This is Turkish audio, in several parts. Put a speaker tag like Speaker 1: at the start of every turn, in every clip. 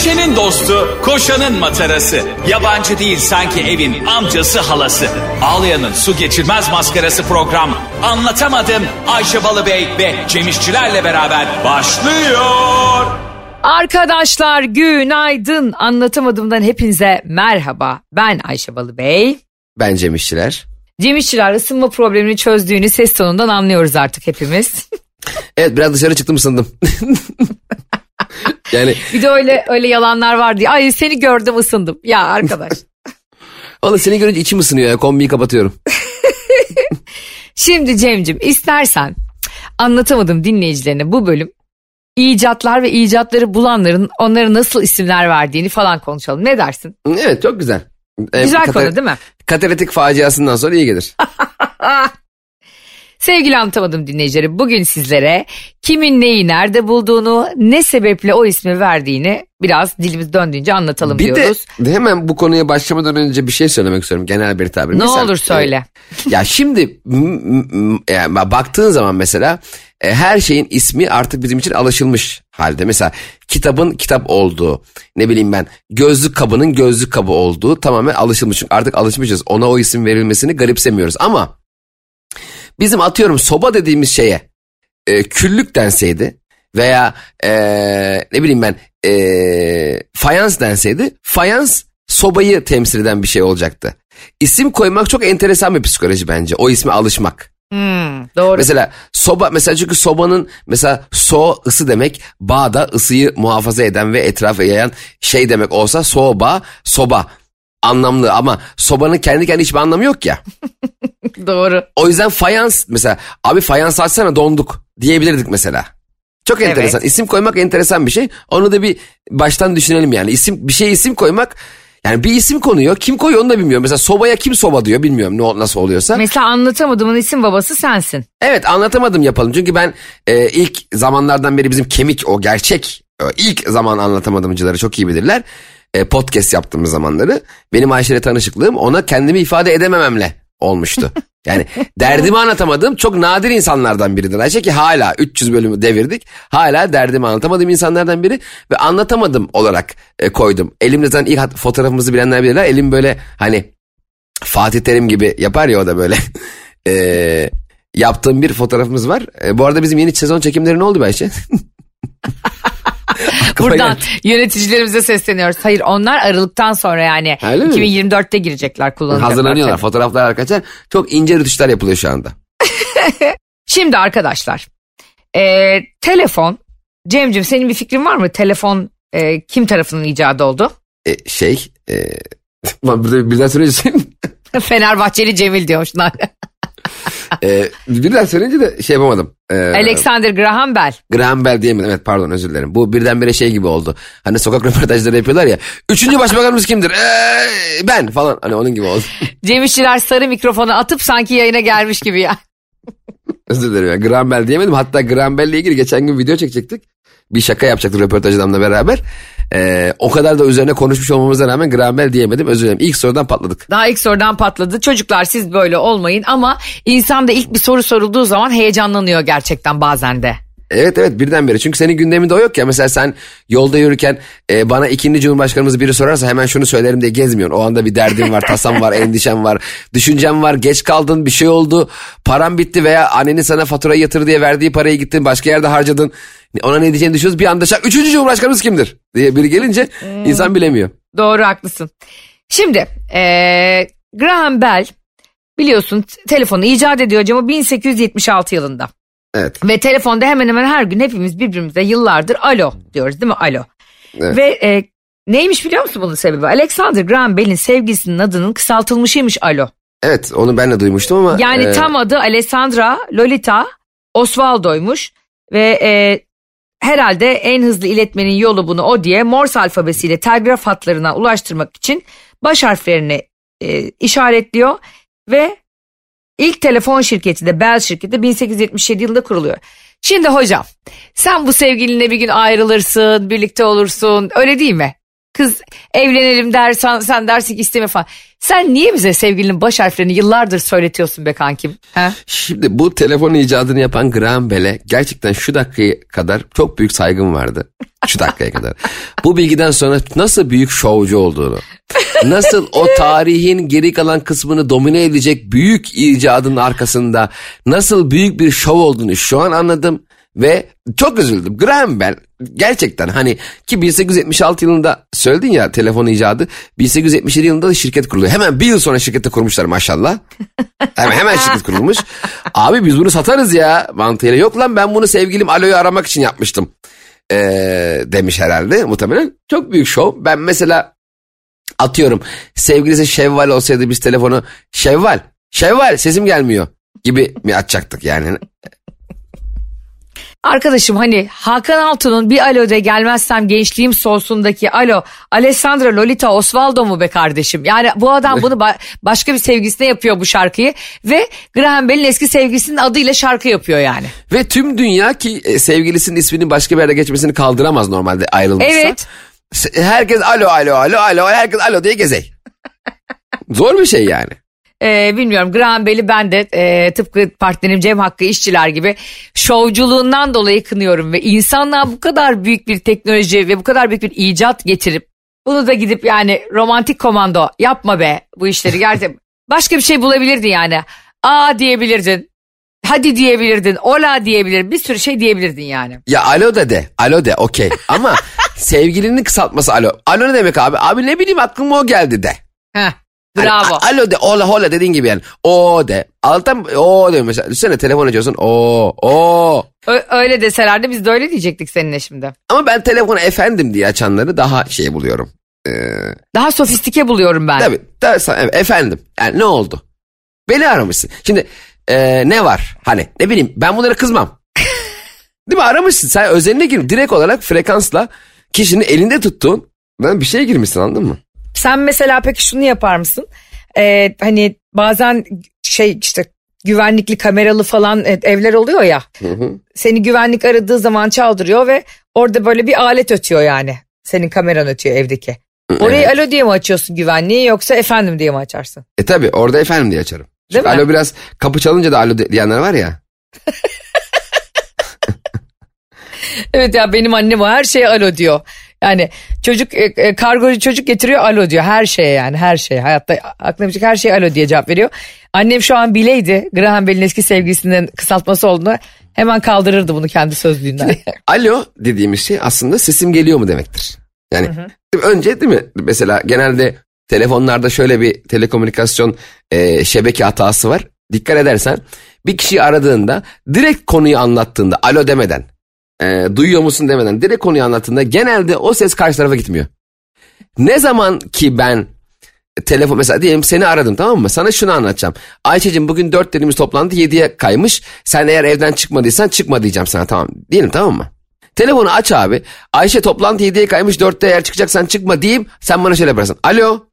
Speaker 1: Ayşe'nin dostu, koşanın matarası. Yabancı değil sanki evin amcası halası. Ağlayan'ın su geçirmez maskarası program. Anlatamadım Ayşe Balıbey ve Cemişçilerle beraber başlıyor.
Speaker 2: Arkadaşlar günaydın. Anlatamadığımdan hepinize merhaba. Ben Ayşe Balıbey.
Speaker 3: Ben Cem İşçiler.
Speaker 2: Cem İşçiler ısınma problemini çözdüğünü ses tonundan anlıyoruz artık hepimiz.
Speaker 3: Evet biraz dışarı çıktım ısındım. yani
Speaker 2: Bir de öyle öyle yalanlar var diye. Ay seni gördüm ısındım. Ya arkadaş.
Speaker 3: valla seni görünce içim ısınıyor ya kombiyi kapatıyorum.
Speaker 2: Şimdi Cem'cim istersen anlatamadım dinleyicilerine bu bölüm icatlar ve icatları bulanların onlara nasıl isimler verdiğini falan konuşalım. Ne dersin?
Speaker 3: Evet çok güzel. Ee,
Speaker 2: Güzel
Speaker 3: kata-
Speaker 2: konu değil mi?
Speaker 3: Katalitik faciasından sonra iyi gelir.
Speaker 2: Sevgili anlatamadım dinleyicileri bugün sizlere kimin neyi nerede bulduğunu ne sebeple o ismi verdiğini biraz dilimiz döndüğünce anlatalım
Speaker 3: bir
Speaker 2: diyoruz.
Speaker 3: de hemen bu konuya başlamadan önce bir şey söylemek istiyorum genel bir tabir.
Speaker 2: ne
Speaker 3: Mesela,
Speaker 2: olur söyle.
Speaker 3: e, ya şimdi m- yani baktığın zaman mesela e, her şeyin ismi artık bizim için alışılmış halde. Mesela kitabın kitap olduğu, ne bileyim ben gözlük kabının gözlük kabı olduğu tamamen alışılmış. Çünkü artık alışmışız. Ona o isim verilmesini garipsemiyoruz. Ama bizim atıyorum soba dediğimiz şeye e, küllük denseydi veya e, ne bileyim ben e, fayans denseydi fayans sobayı temsil eden bir şey olacaktı. İsim koymak çok enteresan bir psikoloji bence. O isme alışmak.
Speaker 2: Hmm, doğru.
Speaker 3: Mesela soba mesela çünkü sobanın mesela so ısı demek bağda ısıyı muhafaza eden ve etrafa yayan şey demek olsa soba soba anlamlı ama sobanın kendi kendine hiçbir anlamı yok ya.
Speaker 2: doğru.
Speaker 3: O yüzden fayans mesela abi fayans açsana donduk diyebilirdik mesela. Çok enteresan.
Speaker 2: Evet.
Speaker 3: İsim koymak enteresan bir şey. Onu da bir baştan düşünelim yani. İsim bir şey isim koymak yani bir isim konuyor. Kim koyuyor onu da bilmiyorum. Mesela sobaya kim soba diyor bilmiyorum ne nasıl oluyorsa.
Speaker 2: Mesela anlatamadığımın isim babası sensin.
Speaker 3: Evet anlatamadım yapalım. Çünkü ben e, ilk zamanlardan beri bizim kemik o gerçek e, ilk zaman anlatamadımcıları çok iyi bilirler. E, podcast yaptığımız zamanları benim Ayşe'yle tanışıklığım ona kendimi ifade edemememle olmuştu. Yani derdimi anlatamadım çok nadir insanlardan biridir Ayşe ki hala 300 bölümü devirdik. Hala derdimi anlatamadığım insanlardan biri ve anlatamadım olarak e, koydum. Elimde zaten ilk fotoğrafımızı bilenler bilirler. Elim böyle hani Fatih Terim gibi yapar ya o da böyle. Ee, yaptığım bir fotoğrafımız var. Ee, bu arada bizim yeni sezon çekimleri ne oldu Ayşe?
Speaker 2: Buradan yöneticilerimize sesleniyoruz. Hayır onlar Aralık'tan sonra yani
Speaker 3: Öyle mi?
Speaker 2: 2024'te girecekler kullanacaklar.
Speaker 3: Hazırlanıyorlar
Speaker 2: tabii.
Speaker 3: fotoğraflar arkadaşlar. Çok ince rütuşlar yapılıyor şu anda.
Speaker 2: Şimdi arkadaşlar e, telefon Cemcim senin bir fikrin var mı? Telefon e, kim tarafından icadı oldu?
Speaker 3: Ee, şey e, birden söyleyince
Speaker 2: Fenerbahçeli Cemil diyormuşlar.
Speaker 3: E, birden söyleyince de şey yapamadım. Ee,
Speaker 2: Alexander Graham Bell.
Speaker 3: Graham Bell diyemedim. Evet pardon özür dilerim. Bu birdenbire şey gibi oldu. Hani sokak röportajları yapıyorlar ya. Üçüncü başbakanımız kimdir? Ee, ben falan. Hani onun gibi oldu.
Speaker 2: Cem İşçiler sarı mikrofonu atıp sanki yayına gelmiş gibi ya.
Speaker 3: Özür dilerim. Yani. Graham Bell diyemedim. Hatta Graham Bell'le ilgili geçen gün video çekecektik. Bir şaka yapacaktık röportaj adamla beraber. Ee, o kadar da üzerine konuşmuş olmamıza rağmen Graham Bell diyemedim. Özür dilerim. İlk sorudan patladık.
Speaker 2: Daha ilk sorudan patladı. Çocuklar siz böyle olmayın ama insan da ilk bir soru sorulduğu zaman heyecanlanıyor gerçekten bazen de.
Speaker 3: Evet evet birdenbire. Çünkü senin gündeminde o yok ya. Mesela sen yolda yürürken e, bana ikinci cumhurbaşkanımız biri sorarsa hemen şunu söylerim diye gezmiyorsun. O anda bir derdin var, tasam var, endişem var, düşüncem var, geç kaldın, bir şey oldu, param bitti veya annenin sana faturayı yatır diye verdiği parayı gittin başka yerde harcadın. Ona ne diyeceğini düşünüyoruz. Bir anda şak, üçüncü cumhurbaşkanımız kimdir diye biri gelince insan bilemiyor.
Speaker 2: Doğru haklısın. Şimdi eee, Graham Bell biliyorsun telefonu icat ediyor ama 1876 yılında.
Speaker 3: Evet.
Speaker 2: Ve telefonda hemen hemen her gün hepimiz birbirimize yıllardır alo diyoruz değil mi alo.
Speaker 3: Evet.
Speaker 2: Ve e, neymiş biliyor musun bunun sebebi? Alexander Graham Bell'in sevgilisinin adının kısaltılmışıymış alo.
Speaker 3: Evet onu ben de duymuştum ama.
Speaker 2: Yani
Speaker 3: e,
Speaker 2: tam adı Alessandra Lolita Osvaldo'ymuş ve e, herhalde en hızlı iletmenin yolu bunu o diye Morse alfabesiyle telgraf hatlarına ulaştırmak için baş harflerini e, işaretliyor ve ilk telefon şirketi de Bell şirketi 1877 yılında kuruluyor. Şimdi hocam sen bu sevgilinle bir gün ayrılırsın birlikte olursun öyle değil mi? Kız evlenelim dersen sen dersin ki isteme falan. Sen niye bize sevgilinin baş harflerini yıllardır söyletiyorsun be kankim? Ha?
Speaker 3: Şimdi bu telefon icadını yapan Graham Bell'e gerçekten şu dakikaya kadar çok büyük saygım vardı. Şu dakikaya kadar. Bu bilgiden sonra nasıl büyük şovcu olduğunu, nasıl o tarihin geri kalan kısmını domine edecek büyük icadın arkasında nasıl büyük bir şov olduğunu şu an anladım. Ve çok üzüldüm. Graham Bell gerçekten hani ki 1876 yılında söyledin ya telefon icadı. 1877 yılında da şirket kuruluyor. Hemen bir yıl sonra şirketi kurmuşlar maşallah. Hemen, hemen şirket kurulmuş. Abi biz bunu satarız ya mantığıyla. Yok lan ben bunu sevgilim Alo'yu aramak için yapmıştım. Ee, demiş herhalde muhtemelen. Çok büyük şov. Ben mesela atıyorum sevgilisi Şevval olsaydı biz telefonu Şevval, Şevval sesim gelmiyor gibi mi açacaktık yani?
Speaker 2: Arkadaşım hani Hakan Altun'un bir alo de gelmezsem gençliğim solsundaki alo Alessandra Lolita Osvaldo mu be kardeşim? Yani bu adam bunu ba- başka bir sevgilisine yapıyor bu şarkıyı ve Graham Bell'in eski sevgilisinin adıyla şarkı yapıyor yani.
Speaker 3: Ve tüm dünya ki e, sevgilisinin isminin başka bir yerde geçmesini kaldıramaz normalde ayrılmışsa.
Speaker 2: Evet.
Speaker 3: Herkes alo alo alo alo herkes alo diye gezey. Zor bir şey yani.
Speaker 2: Ee, bilmiyorum Graham Bell'i ben de e, tıpkı partnerim Cem Hakkı işçiler gibi şovculuğundan dolayı kınıyorum ve insanlığa bu kadar büyük bir teknoloji ve bu kadar büyük bir icat getirip bunu da gidip yani romantik komando yapma be bu işleri gerçekten başka bir şey bulabilirdin yani. Aa diyebilirdin. Hadi diyebilirdin. Ola diyebilirdin. Bir sürü şey diyebilirdin yani.
Speaker 3: Ya alo da de. Alo de okey. Ama sevgilinin kısaltması alo. Alo ne demek abi? Abi ne bileyim aklıma o geldi de.
Speaker 2: Heh, bravo.
Speaker 3: a- alo de ola hola dediğin gibi yani. O de. Altan o de mesela. Düşünsene telefon açıyorsun. O o.
Speaker 2: Ö- öyle deselerdi biz de öyle diyecektik seninle şimdi.
Speaker 3: Ama ben telefonu efendim diye açanları daha şey buluyorum. Ee,
Speaker 2: Daha sofistike buluyorum ben.
Speaker 3: tabii, tabii efendim. Yani ne oldu? Beni aramışsın. Şimdi ee, ne var? Hani ne bileyim ben bunlara kızmam. Değil mi aramışsın sen özeline gir. Direkt olarak frekansla kişinin elinde tuttuğun ben bir şeye girmişsin anladın mı?
Speaker 2: Sen mesela peki şunu yapar mısın? Ee, hani bazen şey işte güvenlikli kameralı falan e, evler oluyor ya. Seni güvenlik aradığı zaman çaldırıyor ve orada böyle bir alet ötüyor yani. Senin kameran ötüyor evdeki. Orayı alo diye mi açıyorsun güvenliği yoksa efendim diye mi açarsın?
Speaker 3: E tabi orada efendim diye açarım.
Speaker 2: Değil
Speaker 3: Çünkü
Speaker 2: mi?
Speaker 3: alo biraz kapı çalınca da alo diyenler var ya.
Speaker 2: Evet ya benim annem o her şeye alo diyor. Yani çocuk e, e, kargocu çocuk getiriyor alo diyor her şeye yani her şeye hayatta aklına bir şey her şeye alo diye cevap veriyor. Annem şu an bileydi Graham Bell'in eski sevgilisinin kısaltması olduğunu hemen kaldırırdı bunu kendi sözlüğünden.
Speaker 3: Alo dediğimiz şey aslında sesim geliyor mu demektir. Yani önce değil mi mesela genelde telefonlarda şöyle bir telekomünikasyon e, şebeke hatası var. Dikkat edersen bir kişiyi aradığında direkt konuyu anlattığında alo demeden e, duyuyor musun demeden direkt konuyu anlattığında genelde o ses karşı tarafa gitmiyor. Ne zaman ki ben telefon mesela diyelim seni aradım tamam mı? Sana şunu anlatacağım. Ayça'cığım bugün 4 dediğimiz toplantı 7'ye kaymış. Sen eğer evden çıkmadıysan çıkma diyeceğim sana tamam. Diyelim tamam mı? Telefonu aç abi. Ayşe toplantı 7'ye kaymış 4'te eğer çıkacaksan çıkma diyeyim. Sen bana şöyle yaparsın. Alo.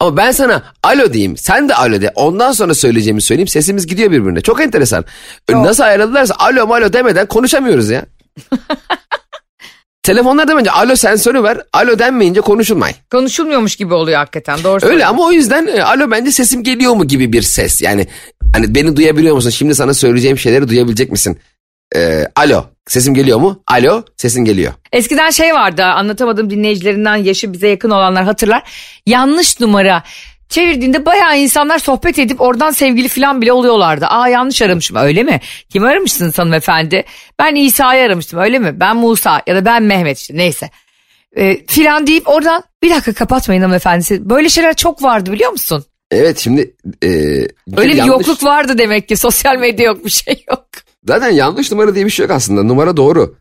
Speaker 3: Ama ben sana alo diyeyim. Sen de alo de. Ondan sonra söyleyeceğimi söyleyeyim. Sesimiz gidiyor birbirine. Çok enteresan. Nasıl ayarladılarsa alo malo demeden konuşamıyoruz ya. Telefonlarda bence alo sensörü ver. Alo denmeyince konuşulmay.
Speaker 2: Konuşulmuyormuş gibi oluyor hakikaten doğru
Speaker 3: Öyle ama o yüzden e, alo bence sesim geliyor mu gibi bir ses. Yani hani beni duyabiliyor musun? Şimdi sana söyleyeceğim şeyleri duyabilecek misin? Ee, alo sesim geliyor mu? Alo sesin geliyor.
Speaker 2: Eskiden şey vardı anlatamadığım dinleyicilerinden yaşı bize yakın olanlar hatırlar. Yanlış numara çevirdiğinde bayağı insanlar sohbet edip oradan sevgili falan bile oluyorlardı. Aa yanlış aramışım öyle mi? Kim aramışsınız hanımefendi? Ben İsa'yı aramıştım öyle mi? Ben Musa ya da ben Mehmet işte neyse. Ee, filan deyip oradan bir dakika kapatmayın hanımefendi. Böyle şeyler çok vardı biliyor musun?
Speaker 3: Evet şimdi e,
Speaker 2: Öyle bir
Speaker 3: yanlış-
Speaker 2: yokluk vardı demek ki sosyal medya yok bir şey yok.
Speaker 3: Zaten yanlış numara diye bir şey yok aslında. Numara doğru.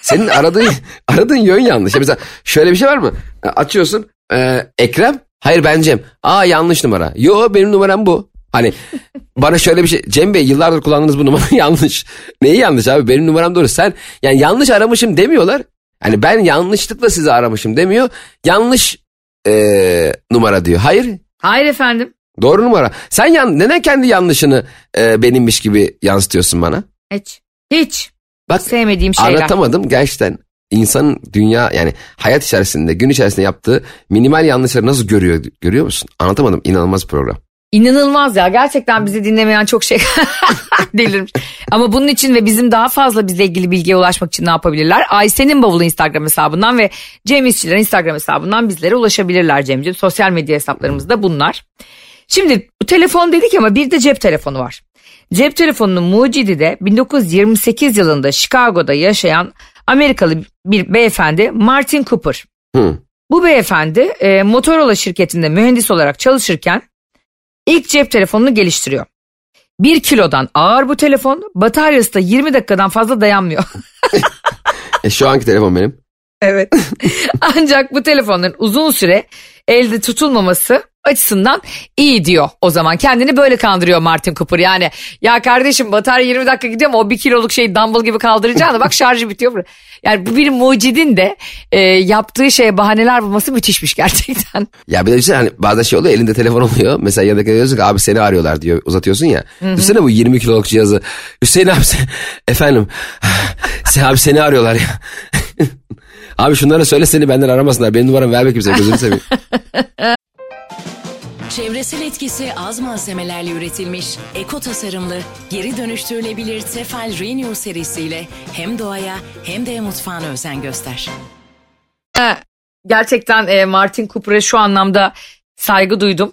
Speaker 3: Senin aradığın aradığın yön yanlış. Mesela şöyle bir şey var mı? E, Açıyorsun. e, Ekrem. Hayır ben Cem. Aa yanlış numara. Yo benim numaram bu. Hani bana şöyle bir şey. Cem Bey yıllardır kullandığınız bu numara yanlış. Neyi yanlış abi? Benim numaram doğru. Sen yani yanlış aramışım demiyorlar. Hani ben yanlışlıkla sizi aramışım demiyor. Yanlış e, numara diyor. Hayır
Speaker 2: Hayır efendim.
Speaker 3: doğru numara. Sen yan, neden kendi yanlışını e, benimmiş gibi yansıtıyorsun bana?
Speaker 2: Hiç. Hiç.
Speaker 3: Bak
Speaker 2: Sevmediğim şeyler.
Speaker 3: Anlatamadım gerçekten. İnsanın dünya yani hayat içerisinde gün içerisinde yaptığı minimal yanlışları nasıl görüyor görüyor musun? Anlatamadım inanılmaz program.
Speaker 2: İnanılmaz ya gerçekten bizi dinlemeyen çok şey delirmiş. Ama bunun için ve bizim daha fazla bizle ilgili bilgiye ulaşmak için ne yapabilirler? Ayşe'nin bavulu Instagram hesabından ve Cem İşçilerin Instagram hesabından bizlere ulaşabilirler Cem'ciğim. Sosyal medya hesaplarımız da bunlar. Şimdi bu telefon dedik ama bir de cep telefonu var. Cep telefonunun mucidi de 1928 yılında Chicago'da yaşayan Amerikalı bir beyefendi Martin Cooper.
Speaker 3: Hı.
Speaker 2: Bu beyefendi e, Motorola şirketinde mühendis olarak çalışırken ilk cep telefonunu geliştiriyor. Bir kilodan ağır bu telefon bataryası da 20 dakikadan fazla dayanmıyor.
Speaker 3: E, şu anki telefon benim.
Speaker 2: Evet. Ancak bu telefonların uzun süre elde tutulmaması açısından iyi diyor o zaman. Kendini böyle kandırıyor Martin Cooper. Yani ya kardeşim batarya 20 dakika gidiyor ama o bir kiloluk şeyi dumbbell gibi kaldıracağını bak şarjı bitiyor. Yani bu bir mucidin de e, yaptığı şeye bahaneler bulması müthişmiş gerçekten.
Speaker 3: Ya bir de düşünsene hani bazen şey oluyor elinde telefon oluyor. Mesela yanındaki diyorsun ki abi seni arıyorlar diyor uzatıyorsun ya. Düşünsene bu 20 kiloluk cihazı. Hüseyin abi sen, efendim sen abi seni arıyorlar ya. Abi şunlara söyle seni benden aramasınlar. Benim numaramı verme kimseye gözünü seveyim.
Speaker 4: Çevresel etkisi az malzemelerle üretilmiş, eko tasarımlı, geri dönüştürülebilir Tefal Renew serisiyle hem doğaya hem de mutfağına özen göster.
Speaker 2: Gerçekten e, Martin Cooper'a şu anlamda saygı duydum.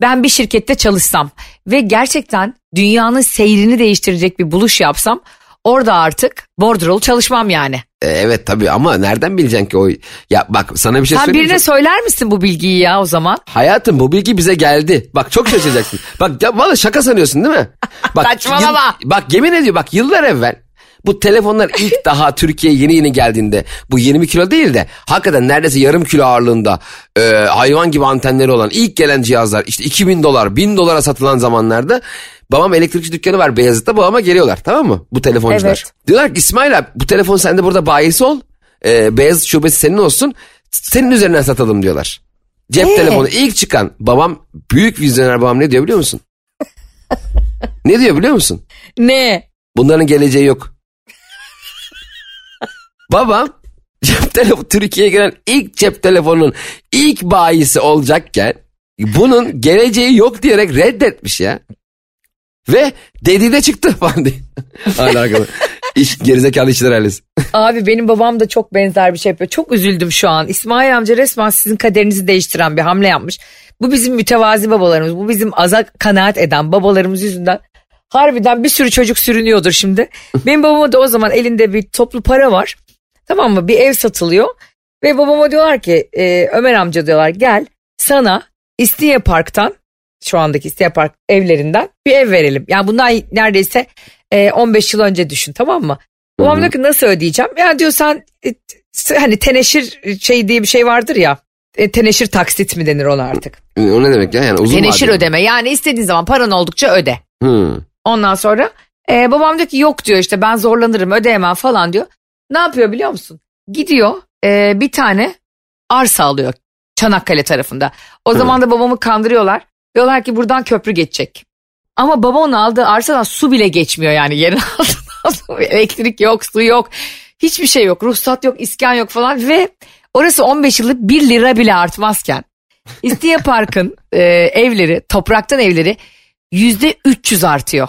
Speaker 2: Ben bir şirkette çalışsam ve gerçekten dünyanın seyrini değiştirecek bir buluş yapsam orada artık bordrolu çalışmam yani.
Speaker 3: E, evet tabii ama nereden bileceksin ki o... Ya bak sana bir şey
Speaker 2: Sen
Speaker 3: söyleyeyim.
Speaker 2: birine
Speaker 3: Çok-
Speaker 2: söyler misin bu bilgiyi ya o zaman?
Speaker 3: Hayatım bu bilgi bize geldi. Bak çok şaşıracaksın. bak ya valla şaka sanıyorsun değil mi? Bak,
Speaker 2: Saçmalama.
Speaker 3: bak yemin ediyor bak yıllar evvel bu telefonlar ilk daha Türkiye'ye yeni yeni geldiğinde bu 20 kilo değil de hakikaten neredeyse yarım kilo ağırlığında e, hayvan gibi antenleri olan ilk gelen cihazlar işte 2000 dolar 1000 dolara satılan zamanlarda babam elektrikçi dükkanı var Beyazıt'ta babama geliyorlar tamam mı bu telefoncular.
Speaker 2: Evet.
Speaker 3: Diyorlar ki İsmail abi bu telefon sende burada bayisi ol e, Beyazıt şubesi senin olsun senin üzerinden satalım diyorlar. Cep
Speaker 2: Ee?
Speaker 3: telefonu ilk çıkan babam büyük vizyoner babam ne diyor biliyor musun? ne diyor biliyor musun?
Speaker 2: Ne?
Speaker 3: Bunların geleceği yok. Babam cep telefonu Türkiye'ye gelen ilk cep telefonunun ilk bayisi olacakken bunun geleceği yok diyerek reddetmiş ya. Ve dedi de çıktı falan diye. Alakalı. İş, gerizekalı işler ailesi.
Speaker 2: Abi benim babam da çok benzer bir şey yapıyor. Çok üzüldüm şu an. İsmail amca resmen sizin kaderinizi değiştiren bir hamle yapmış. Bu bizim mütevazi babalarımız. Bu bizim aza kanaat eden babalarımız yüzünden. Harbiden bir sürü çocuk sürünüyordur şimdi. Benim babama da o zaman elinde bir toplu para var. Tamam mı? Bir ev satılıyor. Ve babama diyorlar ki e, Ömer amca diyorlar gel sana İstinye Park'tan şu andaki İstinye Park evlerinden bir ev verelim. Yani bundan neredeyse e, 15 yıl önce düşün tamam mı? Babam diyor ki nasıl ödeyeceğim? Ya diyor sen e, hani teneşir şey diye bir şey vardır ya. E, teneşir taksit mi denir ona artık?
Speaker 3: O ne demek ya? Yani uzun
Speaker 2: teneşir
Speaker 3: vadeli.
Speaker 2: ödeme yani istediğin zaman paran oldukça öde.
Speaker 3: Hmm.
Speaker 2: Ondan sonra e, babam diyor ki yok diyor işte ben zorlanırım ödeyemem falan diyor. Ne yapıyor biliyor musun? Gidiyor e, bir tane arsa alıyor Çanakkale tarafında. O zaman da babamı kandırıyorlar. Diyorlar ki buradan köprü geçecek. Ama baba onu aldığı arsadan su bile geçmiyor yani yerin altından. Elektrik yok, su yok. Hiçbir şey yok. Ruhsat yok, iskan yok falan. Ve orası 15 yıllık 1 lira bile artmazken İstiye Park'ın e, evleri, topraktan evleri yüzde 300 artıyor.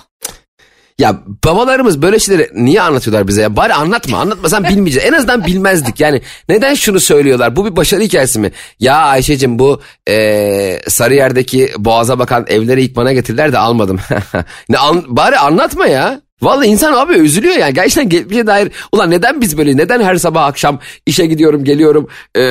Speaker 3: Ya babalarımız böyle şeyleri niye anlatıyorlar bize ya? Bari anlatma. Anlatmasan bilmeyeceğiz. En azından bilmezdik. Yani neden şunu söylüyorlar? Bu bir başarı hikayesi mi? Ya Ayşe'cim bu e, Sarıyer'deki boğaza bakan evleri ilk bana getirdiler de almadım. ne, an, bari anlatma ya. Vallahi insan abi üzülüyor yani. Gerçekten geçmişe dair. Ulan neden biz böyle? Neden her sabah akşam işe gidiyorum geliyorum. e,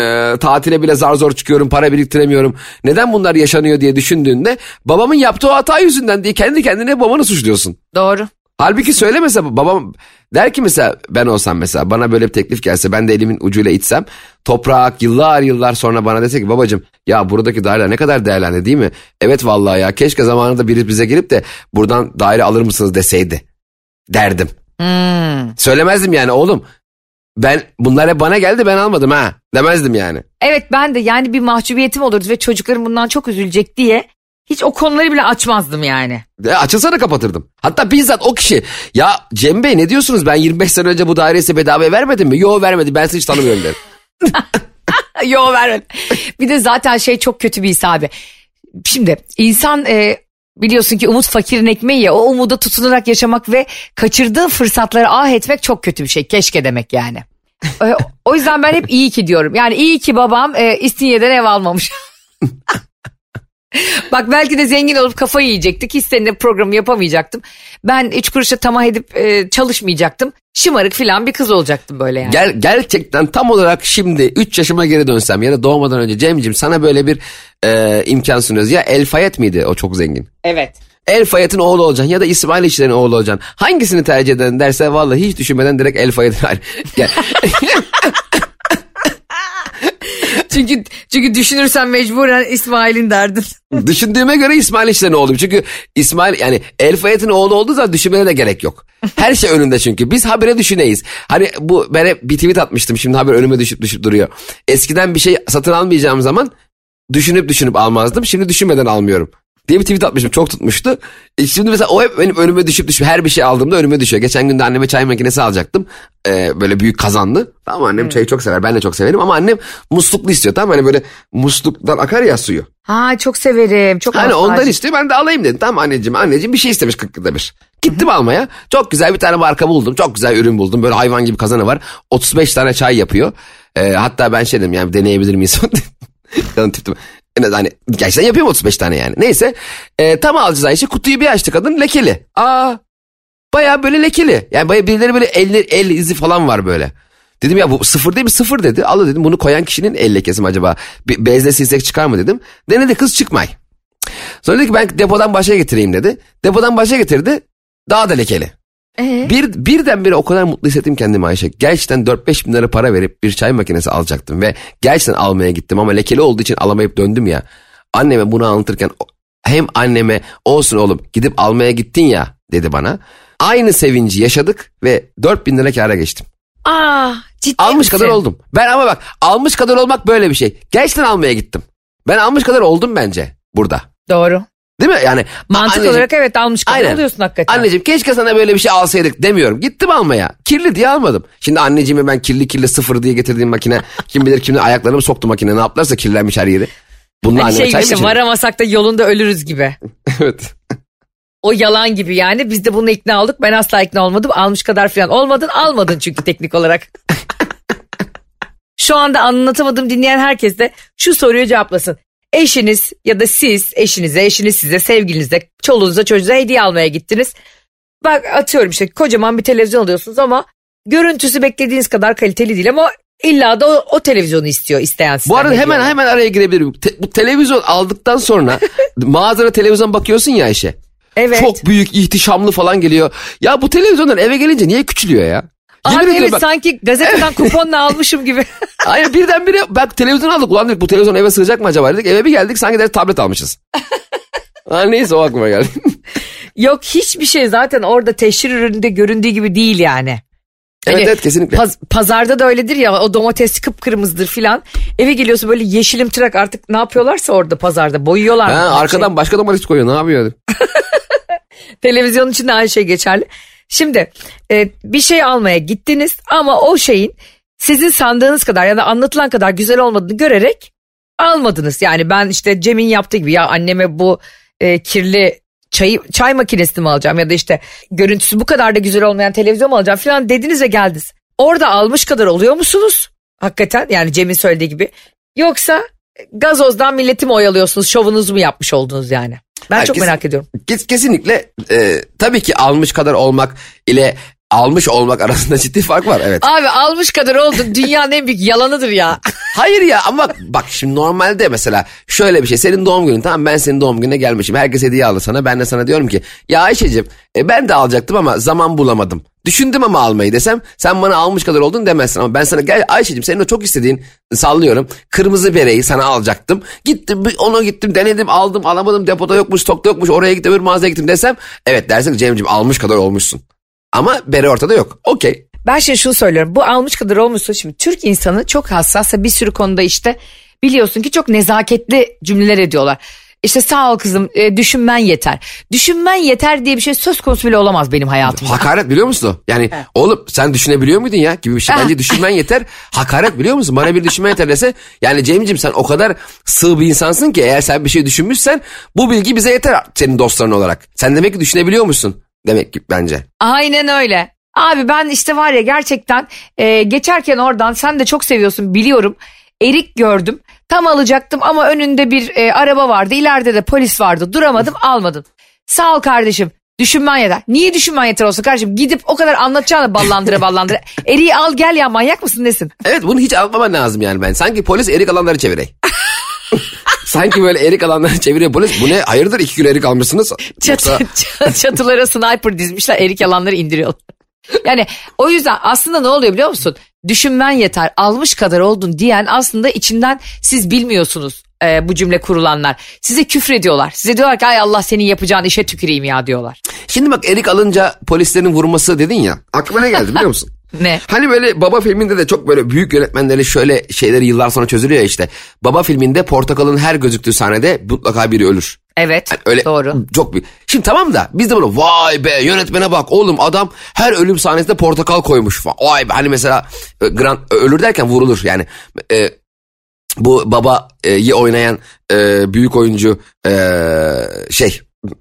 Speaker 3: tatile bile zar zor çıkıyorum. Para biriktiremiyorum. Neden bunlar yaşanıyor diye düşündüğünde babamın yaptığı o hata yüzünden diye kendi kendine babanı suçluyorsun.
Speaker 2: Doğru.
Speaker 3: Halbuki söylemese babam der ki mesela ben olsam mesela bana böyle bir teklif gelse ben de elimin ucuyla itsem toprak yıllar yıllar sonra bana dese ki babacım ya buradaki daireler ne kadar değerlendi değil mi? Evet vallahi ya keşke zamanında biri bize gelip de buradan daire alır mısınız deseydi derdim.
Speaker 2: Hmm.
Speaker 3: Söylemezdim yani oğlum ben bunlar hep bana geldi ben almadım ha demezdim yani.
Speaker 2: Evet ben de yani bir mahcubiyetim olurdu ve çocuklarım bundan çok üzülecek diye hiç o konuları bile açmazdım yani.
Speaker 3: E, açılsa da kapatırdım. Hatta bizzat o kişi ya Cem Bey ne diyorsunuz ben 25 sene önce bu daireyi size bedavaya vermedim mi? Yo vermedi ben sizi hiç tanımıyorum derim.
Speaker 2: Yo vermedi. bir de zaten şey çok kötü bir his abi. Şimdi insan e, biliyorsun ki umut fakirin ekmeği ya o umuda tutunarak yaşamak ve kaçırdığı fırsatları ah etmek çok kötü bir şey. Keşke demek yani. E, o yüzden ben hep iyi ki diyorum. Yani iyi ki babam e, İstinye'den ev almamış. Bak belki de zengin olup kafayı yiyecektik. Hiç seninle programı yapamayacaktım. Ben üç kuruşa tamah edip e, çalışmayacaktım. Şımarık filan bir kız olacaktım böyle yani.
Speaker 3: Ger gerçekten tam olarak şimdi 3 yaşıma geri dönsem ya da doğmadan önce Cem'cim sana böyle bir e, imkan sunuyoruz. Ya El Fayet miydi o çok zengin?
Speaker 2: Evet.
Speaker 3: El Fayet'in oğlu olacaksın ya da İsmail İşler'in oğlu olacaksın. Hangisini tercih eden derse vallahi hiç düşünmeden direkt El Fayet'in.
Speaker 2: çünkü çünkü düşünürsen mecburen İsmail'in derdin.
Speaker 3: Düşündüğüme göre İsmail İşler'in oğlum. Çünkü İsmail yani El Fayet'in oğlu olduğu zaman düşünmene de gerek yok. Her şey önünde çünkü. Biz habire düşüneyiz. Hani bu ben hep bir tweet atmıştım. Şimdi haber önüme düşüp düşüp duruyor. Eskiden bir şey satın almayacağım zaman düşünüp düşünüp almazdım. Şimdi düşünmeden almıyorum diye bir tweet atmışım çok tutmuştu. E şimdi mesela o hep benim önüme düşüp düşüp her bir şey aldığımda önüme düşüyor. Geçen gün de anneme çay makinesi alacaktım. Ee, böyle büyük kazanlı. Tamam annem çayı çok sever ben de çok severim ama annem musluklu istiyor tamam hani böyle musluktan akar ya suyu.
Speaker 2: Ha çok severim. Çok
Speaker 3: hani ondan istiyor ben de alayım dedim. Tamam anneciğim anneciğim bir şey istemiş 40 yılda bir. Gittim almaya. Çok güzel bir tane marka buldum. Çok güzel ürün buldum. Böyle hayvan gibi kazanı var. 35 tane çay yapıyor. Ee, hatta ben şey dedim yani deneyebilir miyiz? Canım tiptim. En az hani gerçekten yapıyorum 35 tane yani. Neyse e, tam alacağız Ayşe kutuyu bir açtı kadın lekeli. Aa baya böyle lekeli. Yani baya birileri böyle el, el izi falan var böyle. Dedim ya bu sıfır değil mi? Sıfır dedi. Allah dedim bunu koyan kişinin el lekesi mi acaba? Bir bezle silsek çıkar mı dedim. Denedi kız çıkmay. Sonra dedi ki ben depodan başa getireyim dedi. Depodan başa getirdi. Daha da lekeli. Ee? Bir, birdenbire o kadar mutlu hissettim kendimi Ayşe. Gerçekten 4-5 bin lira para verip bir çay makinesi alacaktım ve gerçekten almaya gittim ama lekeli olduğu için alamayıp döndüm ya. Anneme bunu anlatırken hem anneme olsun oğlum gidip almaya gittin ya dedi bana. Aynı sevinci yaşadık ve 4 bin lira kâra geçtim.
Speaker 2: Aa, ciddi
Speaker 3: Almış
Speaker 2: misin?
Speaker 3: kadar oldum. Ben ama bak almış kadar olmak böyle bir şey. Gerçekten almaya gittim. Ben almış kadar oldum bence burada.
Speaker 2: Doğru.
Speaker 3: Değil mi? Yani
Speaker 2: Mantık olarak evet almış kadar oluyorsun hakikaten.
Speaker 3: Anneciğim keşke sana böyle bir şey alsaydık demiyorum. Gittim almaya. Kirli diye almadım. Şimdi anneciğime ben kirli kirli sıfır diye getirdiğim makine kim bilir kimde ayaklarımı soktu makine ne yaptılarsa kirlenmiş her yeri. Bununla
Speaker 2: hani şey
Speaker 3: çay
Speaker 2: işte varamasak da yolunda ölürüz gibi.
Speaker 3: evet.
Speaker 2: O yalan gibi yani biz de bunu ikna olduk ben asla ikna olmadım almış kadar falan olmadın almadın çünkü teknik olarak. Şu anda anlatamadım dinleyen herkes de şu soruyu cevaplasın. Eşiniz ya da siz eşinize, eşiniz size, sevgilinize, çoluğunuza, çocuğunuza hediye almaya gittiniz. Bak atıyorum işte kocaman bir televizyon alıyorsunuz ama görüntüsü beklediğiniz kadar kaliteli değil ama illa da o, o televizyonu istiyor isteyen sizden.
Speaker 3: Bu arada hemen
Speaker 2: hediye.
Speaker 3: hemen araya girebilirim. Te- bu televizyon aldıktan sonra mağazada televizyon bakıyorsun ya Ayşe.
Speaker 2: Evet.
Speaker 3: Çok büyük ihtişamlı falan geliyor. Ya bu televizyondan eve gelince niye küçülüyor ya? Yemin
Speaker 2: Abi evet
Speaker 3: bak-
Speaker 2: sanki gazeteden kuponla almışım gibi.
Speaker 3: Hayır birdenbire bak televizyon aldık. Ulan dedik bu televizyon eve sığacak mı acaba dedik. Eve bir geldik sanki de tablet almışız. ha, neyse o aklıma geldi.
Speaker 2: Yok hiçbir şey zaten orada teşhir ürününde göründüğü gibi değil yani.
Speaker 3: evet
Speaker 2: Hani
Speaker 3: evet kesinlikle.
Speaker 2: paz- pazarda da öyledir ya o domates kıpkırmızıdır filan. Eve geliyorsun böyle yeşilim tırak artık ne yapıyorlarsa orada pazarda boyuyorlar.
Speaker 3: ha,
Speaker 2: Her
Speaker 3: arkadan başka domates koyuyor ne yapıyor?
Speaker 2: şey. Televizyonun içinde aynı şey geçerli. Şimdi e, bir şey almaya gittiniz ama o şeyin sizin sandığınız kadar ya da anlatılan kadar güzel olmadığını görerek almadınız. Yani ben işte Cem'in yaptığı gibi ya anneme bu e, kirli çay, çay makinesini mi alacağım ya da işte görüntüsü bu kadar da güzel olmayan televizyon mu alacağım falan dediniz ve geldiniz. Orada almış kadar oluyor musunuz? Hakikaten yani Cem'in söylediği gibi. Yoksa gazozdan milleti mi oyalıyorsunuz şovunuzu mu yapmış oldunuz yani? Ben çok
Speaker 3: Herkes-
Speaker 2: merak ediyorum.
Speaker 3: Kes- kesinlikle e, tabii ki almış kadar olmak ile almış olmak arasında ciddi fark var evet.
Speaker 2: Abi almış kadar oldun dünyanın en büyük yalanıdır ya.
Speaker 3: Hayır ya ama bak şimdi normalde mesela şöyle bir şey senin doğum günün tamam ben senin doğum gününe gelmişim herkes hediye aldı sana ben de sana diyorum ki ya Ayşe'cim e, ben de alacaktım ama zaman bulamadım. Düşündüm ama almayı desem sen bana almış kadar oldun demezsin ama ben sana gel Ayşe'cim senin o çok istediğin sallıyorum kırmızı bereyi sana alacaktım. Gittim onu gittim denedim aldım alamadım depoda yokmuş stokta yokmuş oraya gittim öbür mağazaya gittim desem evet dersin Cem'ciğim almış kadar olmuşsun. Ama bere ortada yok okey.
Speaker 2: Ben şimdi şunu söylüyorum bu almış kadar olmuşsa şimdi Türk insanı çok hassas ve bir sürü konuda işte biliyorsun ki çok nezaketli cümleler ediyorlar. İşte sağ ol kızım e, düşünmen yeter. Düşünmen yeter diye bir şey söz konusu bile olamaz benim hayatımda.
Speaker 3: Hakaret biliyor musun? Yani oğlum sen düşünebiliyor muydun ya gibi bir şey. Bence düşünmen yeter. Hakaret biliyor musun? Bana bir düşünmen yeter dese. Yani Cem'ciğim sen o kadar sığ bir insansın ki eğer sen bir şey düşünmüşsen bu bilgi bize yeter senin dostların olarak. Sen demek ki düşünebiliyor musun? Demek ki bence.
Speaker 2: Aynen öyle. Abi ben işte var ya gerçekten e, geçerken oradan sen de çok seviyorsun biliyorum. Erik gördüm. Tam alacaktım ama önünde bir e, araba vardı. İleride de polis vardı. Duramadım almadım. Sağ ol kardeşim. Düşünmen yeter. Niye düşünmen yeter olsun kardeşim? Gidip o kadar anlatacağını ballandıra ballandıra. Eriği al gel ya manyak mısın nesin?
Speaker 3: Evet bunu hiç anlamaman lazım yani ben. Sanki polis erik alanları çevirey. Sanki böyle erik alanları çeviriyor polis. Bu ne? Hayırdır iki kilo erik almışsınız?
Speaker 2: Çatı,
Speaker 3: Yoksa
Speaker 2: çat- çatılara sniper dizmişler erik yalanları indiriyorlar. Yani o yüzden aslında ne oluyor biliyor musun? Düşünmen yeter almış kadar oldun diyen aslında içinden siz bilmiyorsunuz e, bu cümle kurulanlar. Size küfrediyorlar. Size diyorlar ki ay Allah senin yapacağın işe tüküreyim ya diyorlar.
Speaker 3: Şimdi bak erik alınca polislerin vurması dedin ya. Aklıma ne geldi biliyor musun?
Speaker 2: Ne?
Speaker 3: Hani böyle Baba filminde de çok böyle büyük yönetmenleri şöyle şeyleri yıllar sonra çözülüyor ya işte. Baba filminde portakalın her gözüktüğü sahnede mutlaka biri ölür.
Speaker 2: Evet
Speaker 3: Yani öyle
Speaker 2: doğru.
Speaker 3: çok büyük. Şimdi tamam da biz de bunu vay be yönetmene bak oğlum adam her ölüm sahnesinde portakal koymuş falan. Vay be hani mesela e, Grant ölür derken vurulur yani. E, bu babayı oynayan e, büyük oyuncu e, şey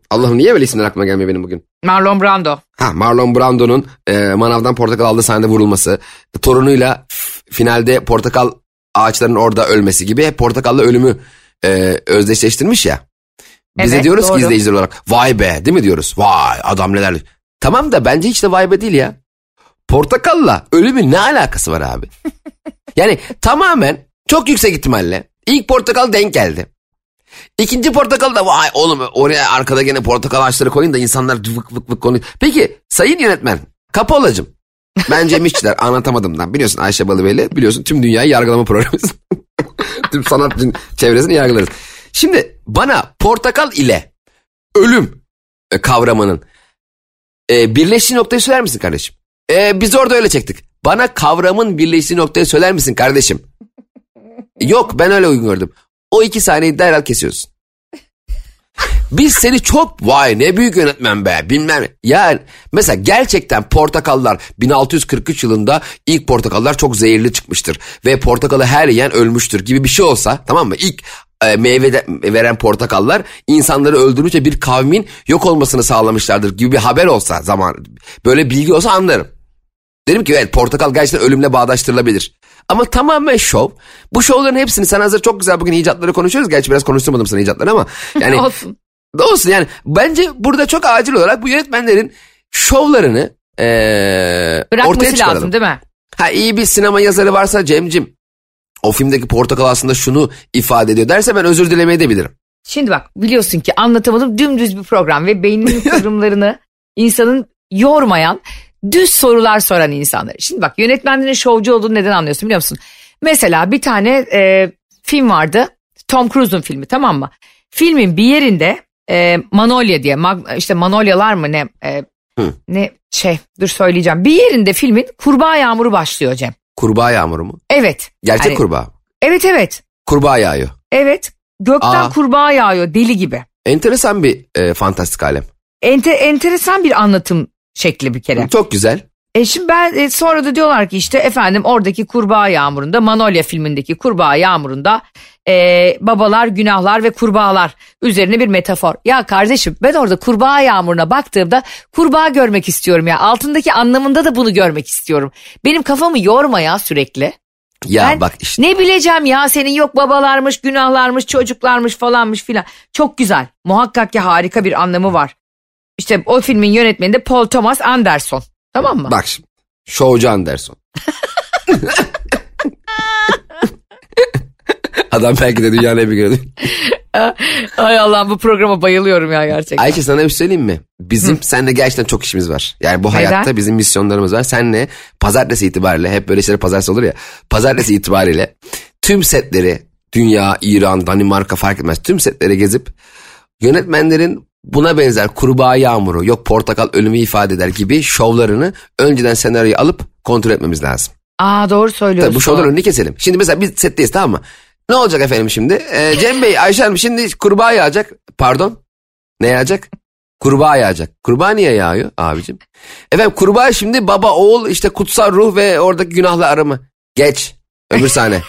Speaker 3: Allah'ım niye böyle isimler aklıma gelmiyor benim bugün?
Speaker 2: Marlon Brando.
Speaker 3: Ha Marlon Brando'nun e, manavdan portakal aldığı sahnede vurulması, torunuyla finalde portakal ağaçlarının orada ölmesi gibi hep portakalla ölümü e, özdeşleştirmiş ya. Bize
Speaker 2: Evet,
Speaker 3: diyoruz
Speaker 2: doğru.
Speaker 3: ki izleyiciler olarak vay be değil mi diyoruz? Vay adam neler. Tamam da bence hiç de vay be değil ya. Portakalla ölümün ne alakası var abi? yani tamamen çok yüksek ihtimalle ilk portakal denk geldi. İkinci portakal da vay oğlum oraya arkada gene portakal ağaçları koyun da insanlar vık vık vık konuyor. Peki sayın yönetmen Kapolacım. Ben Cem İşçiler anlatamadımdan biliyorsun Ayşe Balıbeyli biliyorsun tüm dünyayı yargılama programımız. tüm sanat çevresini yargılarız. Şimdi bana portakal ile ölüm e, kavramının e, birleştiği noktayı söyler misin kardeşim? E, biz orada öyle çektik. Bana kavramın birleştiği noktayı söyler misin kardeşim? Yok ben öyle uygun gördüm. O iki sahneyi derhal kesiyorsun. Biz seni çok vay ne büyük yönetmen be bilmem. Yani mesela gerçekten portakallar 1643 yılında ilk portakallar çok zehirli çıkmıştır. Ve portakalı her yiyen ölmüştür gibi bir şey olsa tamam mı? İlk e, meyve veren portakallar insanları öldürmüş ve bir kavmin yok olmasını sağlamışlardır gibi bir haber olsa zaman böyle bilgi olsa anlarım. Derim ki evet portakal gerçekten ölümle bağdaştırılabilir. Ama tamamen şov. Bu şovların hepsini sen hazır çok güzel bugün icatları konuşuyoruz. Gerçi biraz konuşturmadım sana icatları ama. Yani
Speaker 2: Olsun.
Speaker 3: da olsun yani. Bence burada çok acil olarak bu yönetmenlerin şovlarını eee ortaya çıkaralım.
Speaker 2: lazım değil mi?
Speaker 3: Ha iyi bir sinema yazarı varsa Cem'cim o filmdeki portakal aslında şunu ifade ediyor derse ben özür dilemeyi de bilirim.
Speaker 2: Şimdi bak biliyorsun ki anlatamadım dümdüz bir program ve beyninin kıvrımlarını insanın yormayan düz sorular soran insanlar. Şimdi bak yönetmenlerin şovcu olduğunu neden anlıyorsun biliyor musun? Mesela bir tane e, film vardı Tom Cruise'un filmi tamam mı? Filmin bir yerinde e, Manolya diye mag- işte Manolyalar mı ne e,
Speaker 3: Hı.
Speaker 2: ne şey dur söyleyeceğim. Bir yerinde filmin kurbağa yağmuru başlıyor Cem.
Speaker 3: Kurbağa yağmuru mu?
Speaker 2: Evet.
Speaker 3: Gerçek
Speaker 2: Hani-
Speaker 3: kurbağa.
Speaker 2: Evet evet.
Speaker 3: Kurbağa yağıyor.
Speaker 2: Evet. Gökten
Speaker 3: Aa.
Speaker 2: kurbağa yağıyor deli gibi.
Speaker 3: Enteresan bir e, fantastik alem.
Speaker 2: Ente, enteresan bir anlatım şekli bir kere.
Speaker 3: Çok güzel.
Speaker 2: E şimdi ben e, sonra da diyorlar ki işte efendim oradaki kurbağa yağmurunda Manolya filmindeki kurbağa yağmurunda e, babalar günahlar ve kurbağalar üzerine bir metafor. Ya kardeşim ben orada kurbağa yağmuruna baktığımda kurbağa görmek istiyorum ya altındaki anlamında da bunu görmek istiyorum. Benim kafamı yorma ya sürekli.
Speaker 3: Ya
Speaker 2: Ben
Speaker 3: bak işte.
Speaker 2: ne bileceğim ya senin yok babalarmış, günahlarmış, çocuklarmış falanmış filan. Çok güzel. Muhakkak ki harika bir anlamı var. İşte o filmin yönetmeni de Paul Thomas Anderson. Tamam mı?
Speaker 3: Bak şimdi. Şovcu Anderson. Adam belki de dünyanın en büyük.
Speaker 2: Ay Allah'ım bu programa bayılıyorum ya gerçekten.
Speaker 3: Ayşe sana bir şey söyleyeyim mi? Bizim seninle gerçekten çok işimiz var. Yani bu
Speaker 2: Neden?
Speaker 3: hayatta bizim misyonlarımız var. Seninle pazartesi itibariyle hep böyle şeyler pazartesi olur ya. Pazartesi itibariyle tüm setleri dünya, İran, Danimarka fark etmez. Tüm setleri gezip yönetmenlerin buna benzer kurbağa yağmuru, yok portakal ölümü ifade eder gibi şovlarını önceden senaryoyu alıp kontrol etmemiz lazım.
Speaker 2: Aa doğru söylüyorsun.
Speaker 3: Tabii bu şovların önünü keselim. Şimdi mesela biz setteyiz tamam mı? Ne olacak efendim şimdi? Ee, Cem Bey, Ayşe Hanım şimdi kurbağa yağacak. Pardon? Ne yağacak? Kurbağa yağacak. Kurbağa niye yağıyor abicim? Efendim kurbağa şimdi baba, oğul, işte kutsal ruh ve oradaki günahla arama. Geç. Öbür sahne.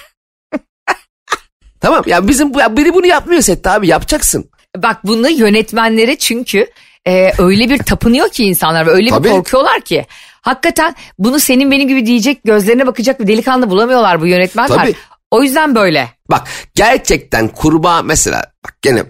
Speaker 3: tamam ya bizim ya biri bunu yapmıyor sette abi yapacaksın.
Speaker 2: Bak bunu yönetmenlere çünkü e, öyle bir tapınıyor ki insanlar ve öyle
Speaker 3: Tabii.
Speaker 2: bir korkuyorlar ki. Hakikaten bunu senin benim gibi diyecek gözlerine bakacak bir delikanlı bulamıyorlar bu yönetmenler.
Speaker 3: Tabii.
Speaker 2: O yüzden böyle.
Speaker 3: Bak gerçekten kurbağa mesela bak gene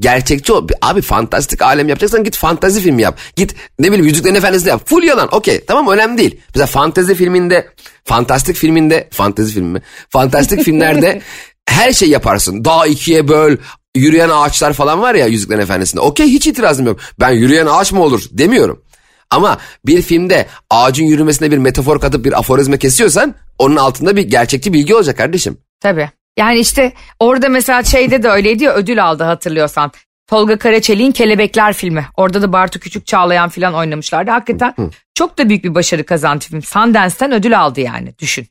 Speaker 3: gerçekçi ol. Abi fantastik alem yapacaksan git fantazi filmi yap. Git ne bileyim Yüzüklerin Efendisi yap. Full yalan okey tamam önemli değil. Mesela fantezi filminde fantastik filminde fantezi filmi mi? Fantastik filmlerde her şey yaparsın. Dağ ikiye böl yürüyen ağaçlar falan var ya Yüzüklerin Efendisi'nde. Okey hiç itirazım yok. Ben yürüyen ağaç mı olur demiyorum. Ama bir filmde ağacın yürümesine bir metafor katıp bir aforizma kesiyorsan onun altında bir gerçekçi bilgi olacak kardeşim.
Speaker 2: Tabii. Yani işte orada mesela şeyde de öyleydi ya ödül aldı hatırlıyorsan. Tolga Karaçelik'in Kelebekler filmi. Orada da Bartu Küçük Çağlayan falan oynamışlardı. Hakikaten çok da büyük bir başarı kazandı film. Sundance'ten ödül aldı yani düşün.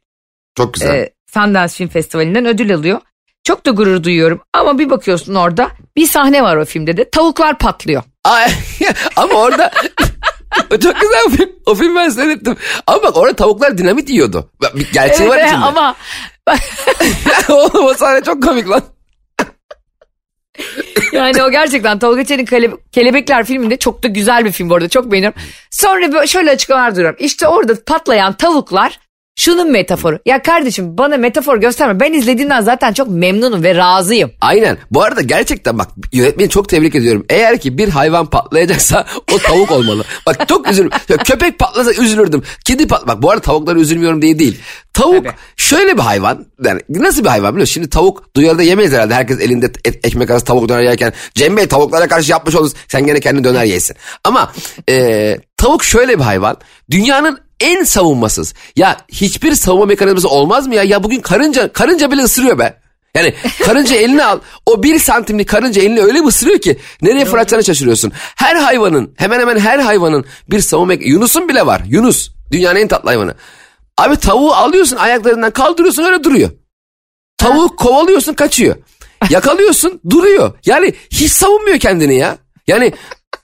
Speaker 3: Çok güzel.
Speaker 2: Ee, Sundance Film Festivali'nden ödül alıyor. Çok da gurur duyuyorum. Ama bir bakıyorsun orada bir sahne var o filmde de tavuklar patlıyor.
Speaker 3: Ay, ama orada çok güzel bir film. O film ben seyrettim. Ama bak orada tavuklar dinamit yiyordu. Bir gerçeği var
Speaker 2: Evet,
Speaker 3: içinde.
Speaker 2: ama
Speaker 3: Oğlum o sahne çok komik lan.
Speaker 2: yani o gerçekten Tolga Çelik'in Kele- Kelebekler filminde çok da güzel bir film bu arada çok beğeniyorum. Sonra böyle şöyle açıklamalar duyuyorum. İşte orada patlayan tavuklar şunun metaforu. Ya kardeşim bana metafor gösterme. Ben izlediğimden zaten çok memnunum ve razıyım.
Speaker 3: Aynen. Bu arada gerçekten bak yönetmeni çok tebrik ediyorum. Eğer ki bir hayvan patlayacaksa o tavuk olmalı. Bak çok üzülürüm. Ya Köpek patlasa üzülürdüm. Kedi pat bak bu arada tavuklara üzülmüyorum diye değil. Tavuk
Speaker 2: Tabii.
Speaker 3: şöyle bir hayvan. Yani nasıl bir hayvan biliyor musun? Şimdi tavuk duyarda yemeyiz herhalde. Herkes elinde et- ekmek arası tavuk döner yerken Cem Bey tavuklara karşı yapmış oluruz. Sen gene kendin döner yesin. Ama e, tavuk şöyle bir hayvan. Dünyanın en savunmasız. Ya hiçbir savunma mekanizması olmaz mı ya? Ya bugün karınca karınca bile ısırıyor be. Yani karınca eline al. O bir santimlik karınca elini öyle bir ısırıyor ki nereye fırlatacağını şaşırıyorsun. Her hayvanın hemen hemen her hayvanın bir savunma Yunus'un bile var. Yunus dünyanın en tatlı hayvanı. Abi tavuğu alıyorsun ayaklarından kaldırıyorsun öyle duruyor. Tavuğu kovalıyorsun kaçıyor. Yakalıyorsun duruyor. Yani hiç savunmuyor kendini ya. Yani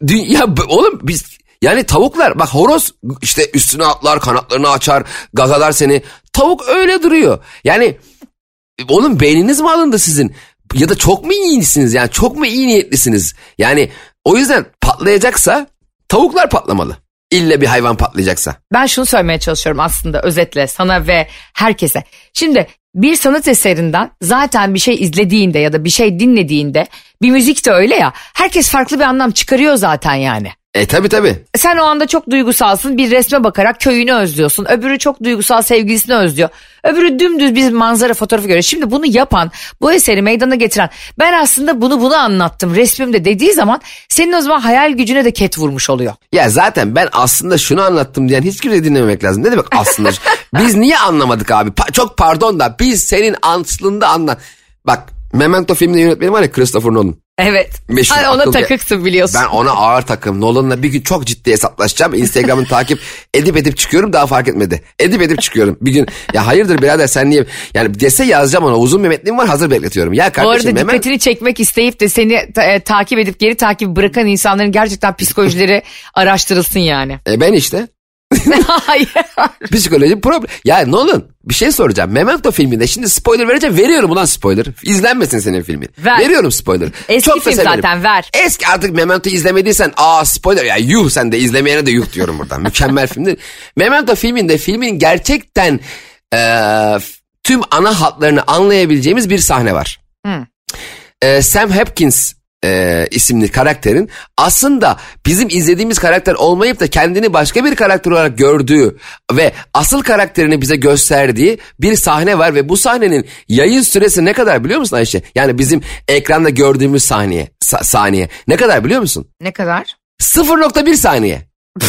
Speaker 3: ya oğlum biz yani tavuklar bak horoz işte üstüne atlar kanatlarını açar gagalar seni. Tavuk öyle duruyor. Yani oğlum beyniniz mi alındı sizin? Ya da çok mu iyisiniz yani çok mu iyi niyetlisiniz? Yani o yüzden patlayacaksa tavuklar patlamalı. İlle bir hayvan patlayacaksa.
Speaker 2: Ben şunu söylemeye çalışıyorum aslında özetle sana ve herkese. Şimdi bir sanat eserinden zaten bir şey izlediğinde ya da bir şey dinlediğinde bir müzik de öyle ya herkes farklı bir anlam çıkarıyor zaten yani.
Speaker 3: E tabi tabi.
Speaker 2: Sen o anda çok duygusalsın bir resme bakarak köyünü özlüyorsun. Öbürü çok duygusal sevgilisini özlüyor. Öbürü dümdüz bir manzara fotoğrafı görüyor. Şimdi bunu yapan bu eseri meydana getiren ben aslında bunu bunu anlattım resmimde dediği zaman senin o zaman hayal gücüne de ket vurmuş oluyor.
Speaker 3: Ya zaten ben aslında şunu anlattım diyen hiç kimse dinlememek lazım. Ne demek aslında? biz niye anlamadık abi? Pa- çok pardon da biz senin aslında anla... Bak Memento filminin yönetmeni var ya Christopher Nolan.
Speaker 2: Evet.
Speaker 3: Meşhur
Speaker 2: Ay, ona takıksın biliyorsun.
Speaker 3: Ben ona ağır takım. Nolan'la bir gün çok ciddi hesaplaşacağım. Instagram'ını takip edip edip çıkıyorum daha fark etmedi. Edip edip çıkıyorum. Bir gün ya hayırdır birader sen niye... Yani dese yazacağım ona uzun bir metnim var hazır bekletiyorum. Ya
Speaker 2: Bu arada
Speaker 3: kardeşim hemen...
Speaker 2: dikkatini çekmek isteyip de seni ta- e, takip edip geri takip bırakan insanların gerçekten psikolojileri araştırılsın yani.
Speaker 3: E ben işte.
Speaker 2: Hayır.
Speaker 3: Psikoloji problem. Ya Nolan bir şey soracağım. Memento filminde şimdi spoiler vereceğim. Veriyorum ulan spoiler. İzlenmesin senin filmin.
Speaker 2: Ver.
Speaker 3: Veriyorum spoiler.
Speaker 2: Eski
Speaker 3: da
Speaker 2: film
Speaker 3: severim.
Speaker 2: zaten, ver.
Speaker 3: Eski artık Memento izlemediysen aa spoiler ya yuh sen de izlemeyene de yuh diyorum buradan. Mükemmel filmdir. Memento filminde filmin gerçekten eee, tüm ana hatlarını anlayabileceğimiz bir sahne var. Ee, Sam Hopkins e, isimli karakterin aslında bizim izlediğimiz karakter olmayıp da kendini başka bir karakter olarak gördüğü ve asıl karakterini bize gösterdiği bir sahne var ve bu sahnenin yayın süresi ne kadar biliyor musun Ayşe? Yani bizim ekranda gördüğümüz saniye sa- saniye ne kadar biliyor musun?
Speaker 2: ne kadar?
Speaker 3: 0.1 saniye.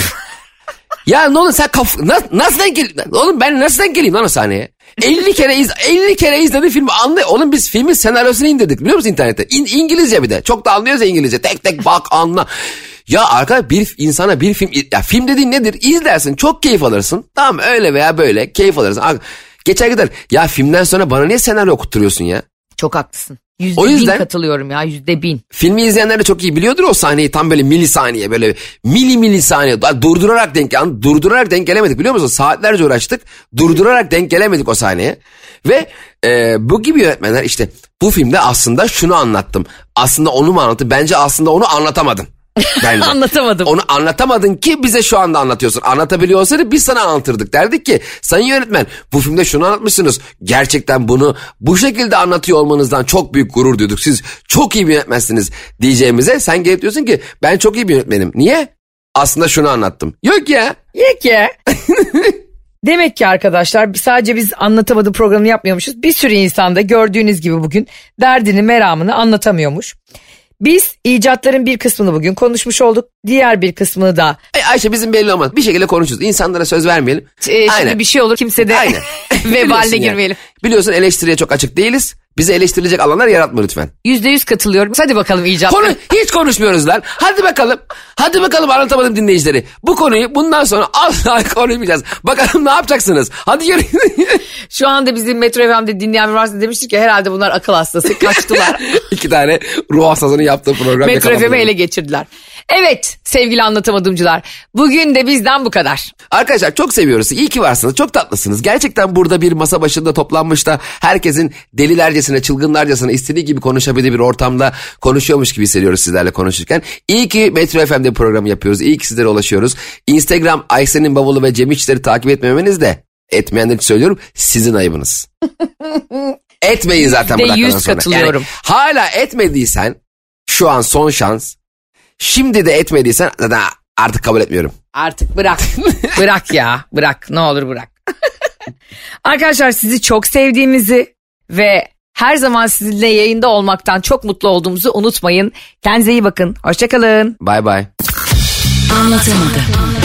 Speaker 3: ya ne olur sen kaf nasıl, nasıl denk gel oğlum ben nasıl denk geleyim lan o sahneye? 50 kere iz 50 kere izledim filmi anlay oğlum biz filmin senaryosunu indirdik biliyor musun internette? İn- İngilizce bir de. Çok da anlıyoruz ya İngilizce. Tek tek bak anla. Ya arkadaş bir insana bir film ya film dediğin nedir? İzlersin çok keyif alırsın. Tamam öyle veya böyle keyif alırsın. Geçer gider. Ya filmden sonra bana niye senaryo okutturuyorsun ya?
Speaker 2: Çok haklısın. Yüzde
Speaker 3: O yüzden-
Speaker 2: bin katılıyorum ya yüzde bin.
Speaker 3: Filmi izleyenler de çok iyi biliyordur o sahneyi tam böyle milisaniye böyle mili milisaniye durdurarak denk yani durdurarak denk gelemedik biliyor musun? Saatlerce uğraştık durdurarak denk gelemedik o sahneye. Ve e, bu gibi yönetmenler işte bu filmde aslında şunu anlattım. Aslında onu mu anlattım? Bence aslında onu anlatamadın. Bence.
Speaker 2: Anlatamadım.
Speaker 3: Onu anlatamadın ki bize şu anda anlatıyorsun. Anlatabiliyor olsaydı biz sana anlatırdık. Derdik ki sayın yönetmen bu filmde şunu anlatmışsınız. Gerçekten bunu bu şekilde anlatıyor olmanızdan çok büyük gurur duyduk. Siz çok iyi bir yönetmensiniz diyeceğimize sen gelip diyorsun ki ben çok iyi bir yönetmenim. Niye? Aslında şunu anlattım. Yok ya.
Speaker 2: Yok ya. Demek ki arkadaşlar sadece biz anlatamadığı programını yapmıyormuşuz. Bir sürü insan da gördüğünüz gibi bugün derdini meramını anlatamıyormuş. Biz icatların bir kısmını bugün konuşmuş olduk. Diğer bir kısmını da
Speaker 3: Ay Ayşe bizim belli olmaz. Bir şekilde konuşuruz. İnsanlara söz vermeyelim.
Speaker 2: e, şimdi
Speaker 3: Aynen.
Speaker 2: bir şey olur kimse de
Speaker 3: Aynen.
Speaker 2: vebaline
Speaker 3: Biliyorsun yani.
Speaker 2: girmeyelim.
Speaker 3: Biliyorsun eleştiriye çok açık değiliz. Bize eleştirilecek alanlar yaratma lütfen.
Speaker 2: Yüzde yüz katılıyorum. Hadi bakalım icatlar.
Speaker 3: Konu hiç konuşmuyoruz lan. Hadi bakalım. Hadi bakalım anlatamadım dinleyicileri. Bu konuyu bundan sonra asla konuşmayacağız. Bakalım ne yapacaksınız? Hadi yürü.
Speaker 2: Şu anda bizim Metro FM'de dinleyen varsa demiştik ki herhalde bunlar akıl hastası kaçtılar.
Speaker 3: İki tane ruh hastasının yaptığı program.
Speaker 2: Metro. FM'i ele geçirdiler. Evet sevgili anlatamadımcılar. Bugün de bizden bu kadar.
Speaker 3: Arkadaşlar çok seviyoruz. İyi ki varsınız. Çok tatlısınız. Gerçekten burada bir masa başında toplanmış da herkesin delilercesine, çılgınlarcasına istediği gibi konuşabildiği bir ortamda konuşuyormuş gibi hissediyoruz sizlerle konuşurken. İyi ki Metro FM'de programı yapıyoruz. İyi ki sizlere ulaşıyoruz. Instagram Aysen'in bavulu ve Cem İşler'i takip etmemeniz de etmeyenler için söylüyorum sizin ayıbınız. Etmeyin zaten bu dakikadan sonra.
Speaker 2: katılıyorum.
Speaker 3: Yani hala etmediysen şu an son şans. Şimdi de etmediysen zaten artık kabul etmiyorum.
Speaker 2: Artık bırak. bırak ya. Bırak. Ne olur bırak. Arkadaşlar sizi çok sevdiğimizi ve her zaman sizinle yayında olmaktan çok mutlu olduğumuzu unutmayın. Kendinize iyi bakın. Hoşçakalın.
Speaker 3: Bye bye.
Speaker 4: Anlatamadım.